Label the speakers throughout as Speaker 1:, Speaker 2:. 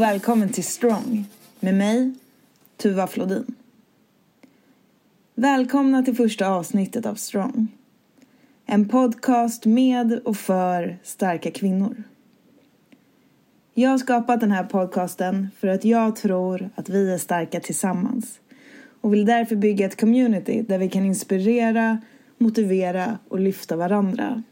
Speaker 1: Och välkommen till Strong med mig, Tuva Flodin. Välkomna till första avsnittet av Strong. En podcast med och för starka kvinnor. Jag har skapat den här podcasten för att jag tror att vi är starka tillsammans och vill därför bygga ett community där vi kan inspirera, motivera och lyfta varandra.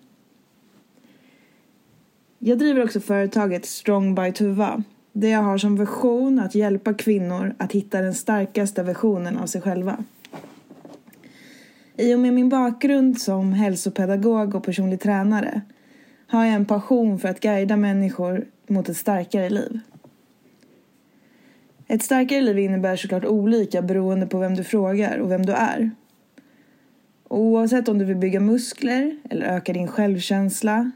Speaker 1: Jag driver också företaget Strong by Tuva där jag har som vision att hjälpa kvinnor att hitta den starkaste versionen av sig själva. I och med min bakgrund som hälsopedagog och personlig tränare har jag en passion för att guida människor mot ett starkare liv. Ett starkare liv innebär såklart olika beroende på vem du frågar och vem du är. Oavsett om du vill bygga muskler eller öka din självkänsla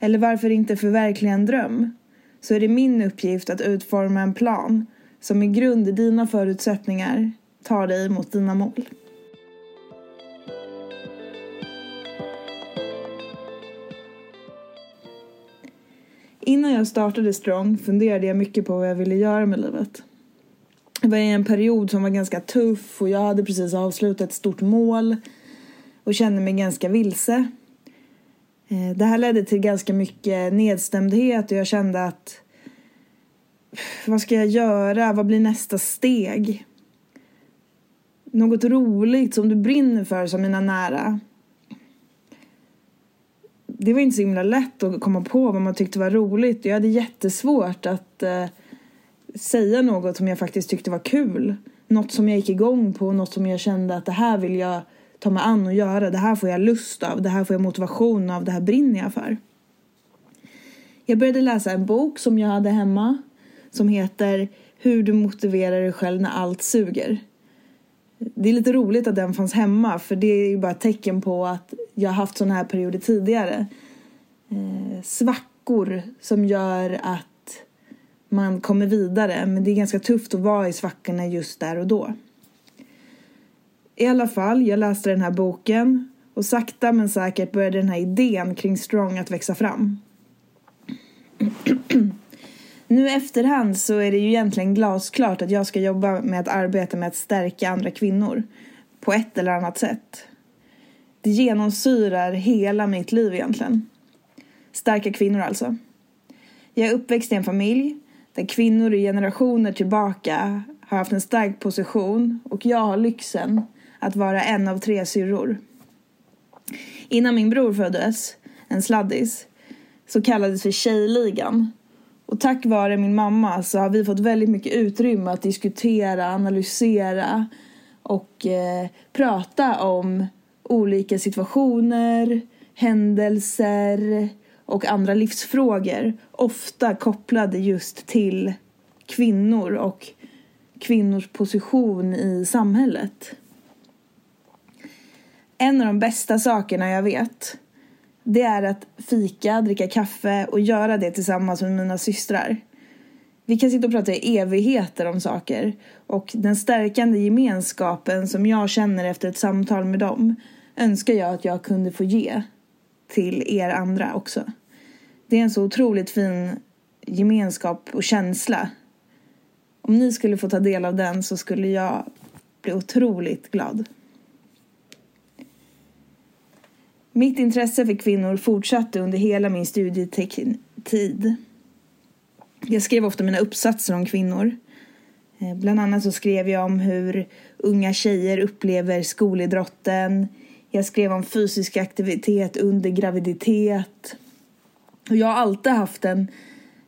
Speaker 1: eller varför inte förverkliga en dröm så är det min uppgift att utforma en plan som i grund i dina förutsättningar tar dig mot dina mål. Innan jag startade Strong funderade jag mycket på vad jag ville göra med livet. Det var en period som var ganska tuff och jag hade precis avslutat ett stort mål och kände mig ganska vilse. Eh, det här ledde till ganska mycket nedstämdhet och jag kände att vad ska jag göra? Vad blir nästa steg? Något roligt som du brinner för som mina nära. Det var inte så himla lätt att komma på vad man tyckte var roligt. Jag hade jättesvårt att eh, säga något som jag faktiskt tyckte var kul. Något som jag gick igång på, något som jag kände att det här vill jag ta mig an och göra. Det här får jag lust av, det här får jag motivation av, det här brinner jag för. Jag började läsa en bok som jag hade hemma som heter Hur du motiverar dig själv när allt suger. Det är lite roligt att den fanns hemma för det är ju bara ett tecken på att jag har haft sådana här perioder tidigare. Eh, svackor som gör att man kommer vidare men det är ganska tufft att vara i svackorna just där och då. I alla fall, jag läste den här boken och sakta men säkert började den här idén kring Strong att växa fram. nu efterhand så är det ju egentligen glasklart att jag ska jobba med att arbeta med att stärka andra kvinnor på ett eller annat sätt. Det genomsyrar hela mitt liv egentligen. Starka kvinnor alltså. Jag är uppväxt i en familj där kvinnor i generationer tillbaka har haft en stark position och jag har lyxen att vara en av tre syrror. Innan min bror föddes, en sladdis, så kallades vi Tjejligan. Och tack vare min mamma så har vi fått väldigt mycket utrymme att diskutera, analysera och eh, prata om olika situationer, händelser och andra livsfrågor. Ofta kopplade just till kvinnor och kvinnors position i samhället. En av de bästa sakerna jag vet det är att fika, dricka kaffe och göra det tillsammans med mina systrar. Vi kan sitta och prata i evigheter om saker och den stärkande gemenskapen som jag känner efter ett samtal med dem önskar jag att jag kunde få ge till er andra också. Det är en så otroligt fin gemenskap och känsla. Om ni skulle få ta del av den så skulle jag bli otroligt glad. Mitt intresse för kvinnor fortsatte under hela min studietid. Jag skrev ofta mina uppsatser om kvinnor. Eh, bland annat så skrev jag om hur unga tjejer upplever skolidrotten. Jag skrev om fysisk aktivitet under graviditet. Och jag har alltid haft en,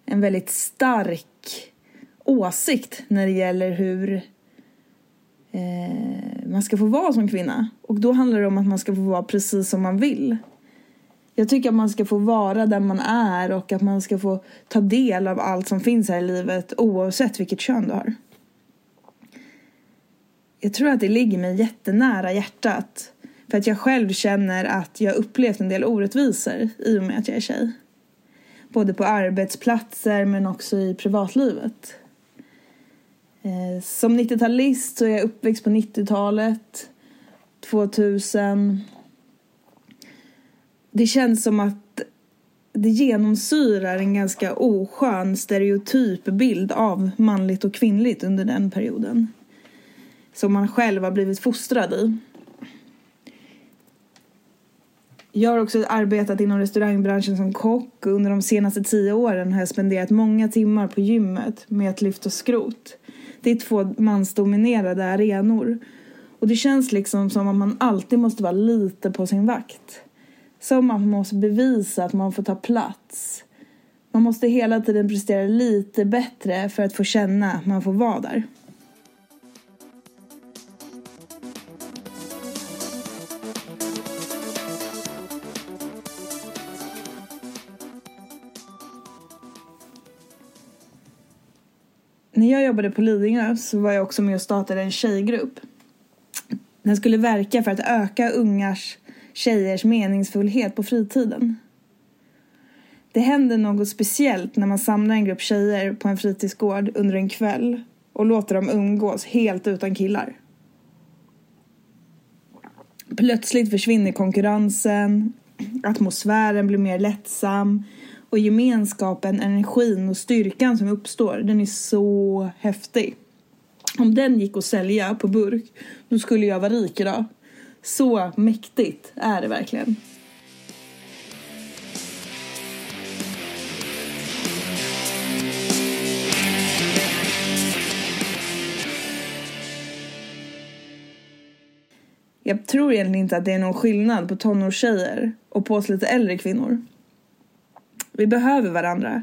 Speaker 1: en väldigt stark åsikt när det gäller hur eh, man ska få vara som kvinna. Och då handlar det om att man ska få vara precis som man vill. Jag tycker att man ska få vara där man är och att man ska få ta del av allt som finns här i livet oavsett vilket kön du har. Jag tror att det ligger mig jättenära hjärtat. För att jag själv känner att jag upplevt en del orättvisor i och med att jag är tjej. Både på arbetsplatser men också i privatlivet. Eh, som 90-talist så är jag uppväxt på 90-talet, 2000. Det känns som att det genomsyrar en ganska oskön stereotyp bild av manligt och kvinnligt under den perioden. Som man själv har blivit fostrad i. Jag har också arbetat inom restaurangbranschen som kock och under de senaste tio åren har jag spenderat många timmar på gymmet med att lyfta skrot. Det är två mansdominerade arenor och det känns liksom som att man alltid måste vara lite på sin vakt. Som att man måste bevisa att man får ta plats. Man måste hela tiden prestera lite bättre för att få känna att man får vara där. När jag jobbade på Lidingö så var jag också med och startade en tjejgrupp. Den skulle verka för att öka ungars, tjejers meningsfullhet på fritiden. Det händer något speciellt när man samlar en grupp tjejer på en fritidsgård under en kväll och låter dem umgås helt utan killar. Plötsligt försvinner konkurrensen, atmosfären blir mer lättsam och gemenskapen, energin och styrkan som uppstår, den är så häftig. Om den gick att sälja på burk, då skulle jag vara rik idag. Så mäktigt är det verkligen. Jag tror egentligen inte att det är någon skillnad på tonårstjejer och på oss lite äldre kvinnor. Vi behöver varandra.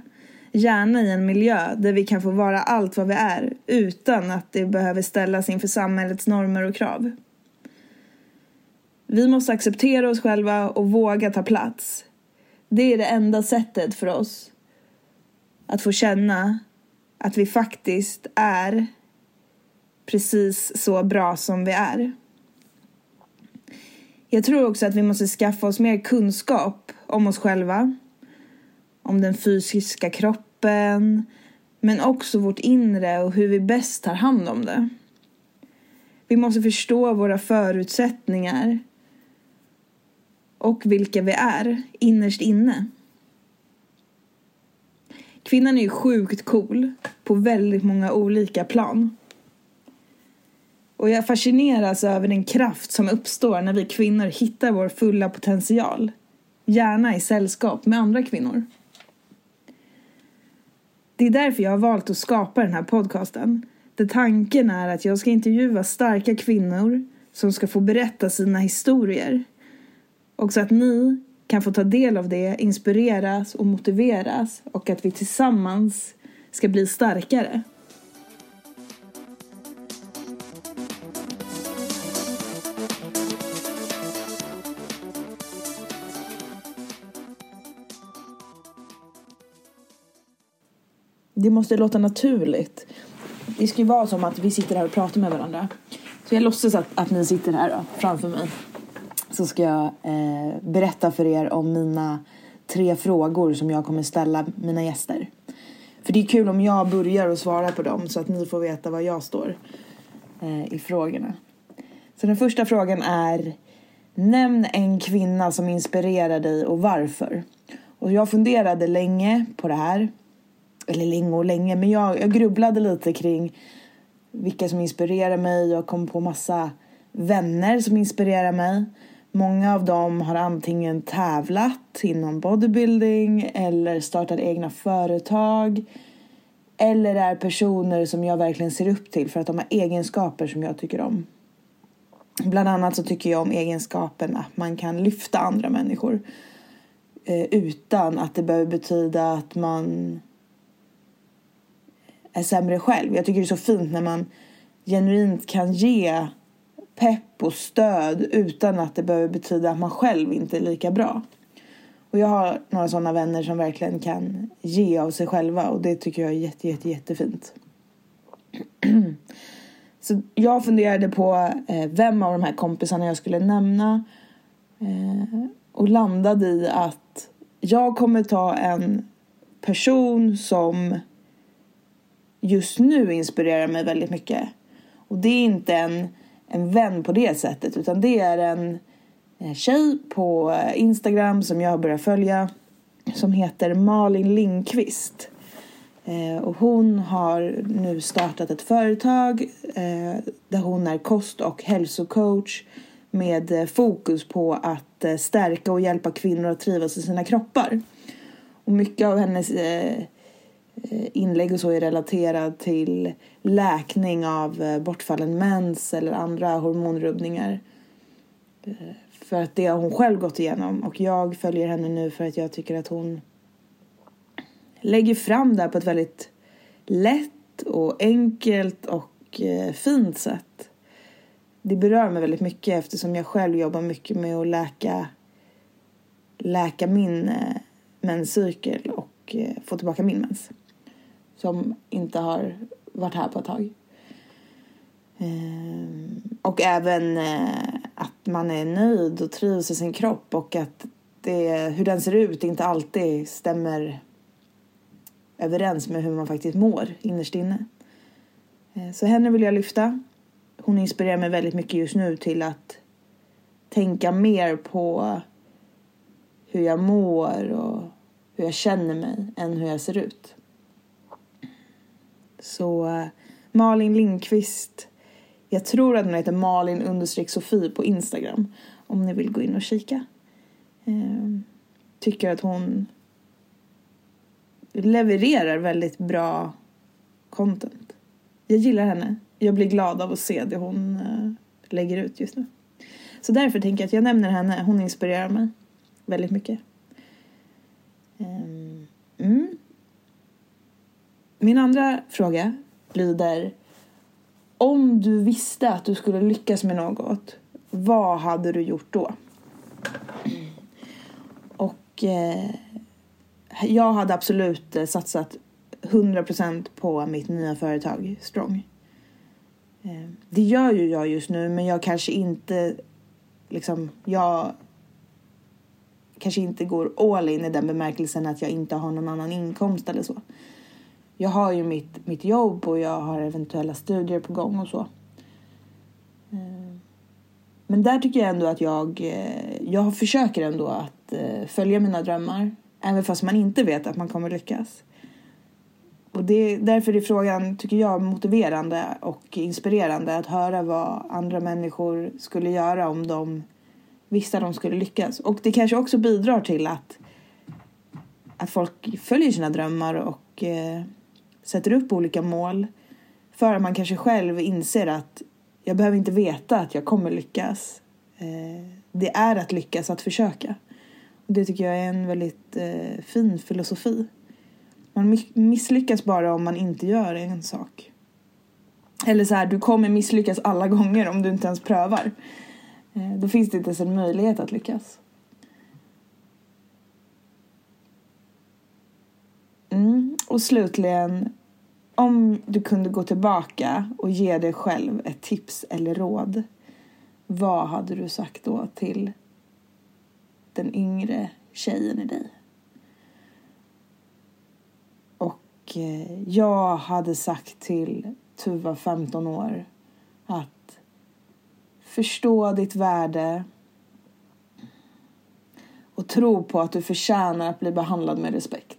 Speaker 1: Gärna i en miljö där vi kan få vara allt vad vi är utan att det behöver ställas inför samhällets normer och krav. Vi måste acceptera oss själva och våga ta plats. Det är det enda sättet för oss att få känna att vi faktiskt är precis så bra som vi är. Jag tror också att vi måste skaffa oss mer kunskap om oss själva om den fysiska kroppen men också vårt inre och hur vi bäst tar hand om det. Vi måste förstå våra förutsättningar och vilka vi är innerst inne. Kvinnan är ju sjukt cool på väldigt många olika plan. Och jag fascineras över den kraft som uppstår när vi kvinnor hittar vår fulla potential. Gärna i sällskap med andra kvinnor. Det är därför jag har valt att skapa den här podcasten. Där tanken är att jag ska intervjua starka kvinnor som ska få berätta sina historier. Och så att ni kan få ta del av det, inspireras och motiveras och att vi tillsammans ska bli starkare. Det måste låta naturligt. Det ska ju vara som att vi sitter här och pratar med varandra. Så jag låtsas att, att ni sitter här då, framför mig. Så ska jag eh, berätta för er om mina tre frågor som jag kommer ställa mina gäster. För det är kul om jag börjar och svara på dem så att ni får veta var jag står eh, i frågorna. Så den första frågan är Nämn en kvinna som inspirerar dig och varför. Och jag funderade länge på det här eller länge och länge, men jag, jag grubblade lite kring vilka som inspirerar mig. Jag kom på massa vänner som inspirerar mig. Många av dem har antingen tävlat inom bodybuilding eller startat egna företag. Eller är personer som jag verkligen ser upp till för att de har egenskaper som jag tycker om. Bland annat så tycker jag om egenskapen att man kan lyfta andra människor. Eh, utan att det behöver betyda att man är sämre själv. Jag tycker det är så fint när man genuint kan ge pepp och stöd utan att det behöver betyda att man själv inte är lika bra. Och jag har några sådana vänner som verkligen kan ge av sig själva och det tycker jag är jätte, jätte, jättefint. Så jag funderade på eh, vem av de här kompisarna jag skulle nämna eh, och landade i att jag kommer ta en person som just nu inspirerar mig väldigt mycket. Och det är inte en, en vän på det sättet utan det är en, en tjej på eh, Instagram som jag har börjat följa som heter Malin Lindqvist. Eh, och hon har nu startat ett företag eh, där hon är kost och hälsocoach med eh, fokus på att eh, stärka och hjälpa kvinnor att trivas i sina kroppar. Och mycket av hennes eh, Eh, inlägg och så är relaterad till läkning av eh, bortfallen mens eller andra hormonrubbningar. Eh, för att det har hon själv gått igenom och jag följer henne nu för att jag tycker att hon lägger fram det här på ett väldigt lätt och enkelt och fint sätt det berör mig väldigt mycket eftersom jag själv jobbar mycket med att läka, läka min menscykel och få tillbaka min mens. Som inte har varit här på ett tag. Ehm, och även eh, att man är nöjd och trivs i sin kropp och att det, hur den ser ut inte alltid stämmer överens med hur man faktiskt mår innerst inne. Eh, så henne vill jag lyfta hon inspirerar mig väldigt mycket just nu till att tänka mer på hur jag mår och hur jag känner mig än hur jag ser ut. Så eh, Malin Lindqvist, jag tror att hon heter Malin understreck Sofie på Instagram om ni vill gå in och kika. Ehm, tycker att hon levererar väldigt bra content. Jag gillar henne jag blir glad av att se det hon eh, lägger ut just nu. Så därför tänker jag att jag nämner henne. Hon inspirerar mig väldigt mycket. Ehm, min andra fråga lyder Om du visste att du skulle lyckas med något, vad hade du gjort då? Och eh, jag hade absolut eh, satsat 100% på mitt nya företag Strong. Eh, det gör ju jag just nu men jag kanske inte liksom, jag kanske inte går all in i den bemärkelsen att jag inte har någon annan inkomst eller så. Jag har ju mitt, mitt jobb och jag har eventuella studier på gång och så. Eh, men där tycker jag ändå att jag, eh, jag försöker ändå att eh, följa mina drömmar. Även fast man inte vet att man kommer lyckas. Och det, därför är frågan, tycker jag, motiverande och inspirerande att höra vad andra människor skulle göra om de visste att de skulle lyckas. Och det kanske också bidrar till att, att folk följer sina drömmar och eh, sätter upp olika mål. För att man kanske själv inser att jag behöver inte veta att jag kommer lyckas. Eh, det är att lyckas att försöka. Och det tycker jag är en väldigt eh, fin filosofi. Man misslyckas bara om man inte gör en sak. Eller så här, du kommer misslyckas alla gånger om du inte ens prövar. Eh, då finns det inte ens en möjlighet att lyckas. Mm. Och slutligen, om du kunde gå tillbaka och ge dig själv ett tips eller råd. Vad hade du sagt då till den yngre tjejen i dig? Och eh, jag hade sagt till Tuva, 15 år, att förstå ditt värde och tro på att du förtjänar att bli behandlad med respekt.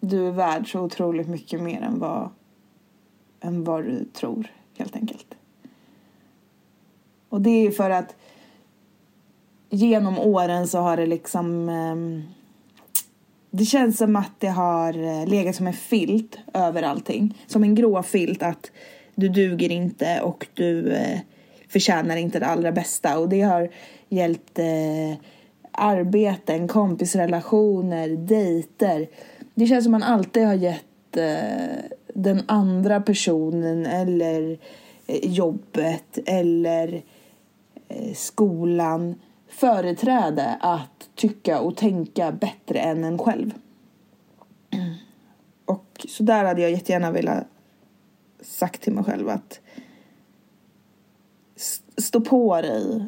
Speaker 1: Du är värd så otroligt mycket mer än vad, än vad du tror, helt enkelt. Och det är för att genom åren så har det liksom eh, det känns som att det har eh, legat som en filt över allting. Som en grå filt att du duger inte och du eh, förtjänar inte det allra bästa. Och det har gällt eh, arbeten, kompisrelationer, dejter. Det känns som att man alltid har gett eh, den andra personen eller eh, jobbet eller eh, skolan företräde att tycka och tänka bättre än en själv. Och så där hade jag jättegärna velat sagt till mig själv att stå på dig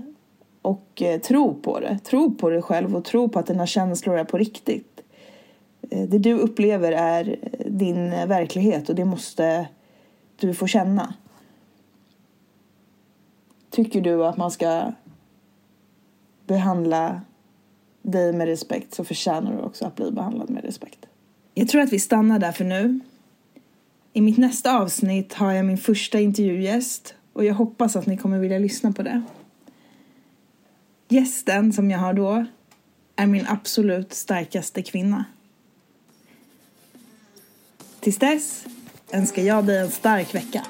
Speaker 1: och eh, tro på det. Tro på dig själv och tro på att dina känslor är på riktigt. Eh, det du upplever är eh, din eh, verklighet och det måste du få känna. Tycker du att man ska behandla dig med respekt så förtjänar du också att bli behandlad med respekt. Jag tror att vi stannar där för nu. I mitt nästa avsnitt har jag min första intervjugäst och jag hoppas att ni kommer vilja lyssna på det. Gästen som jag har då är min absolut starkaste kvinna. Tills dess önskar jag dig en stark vecka.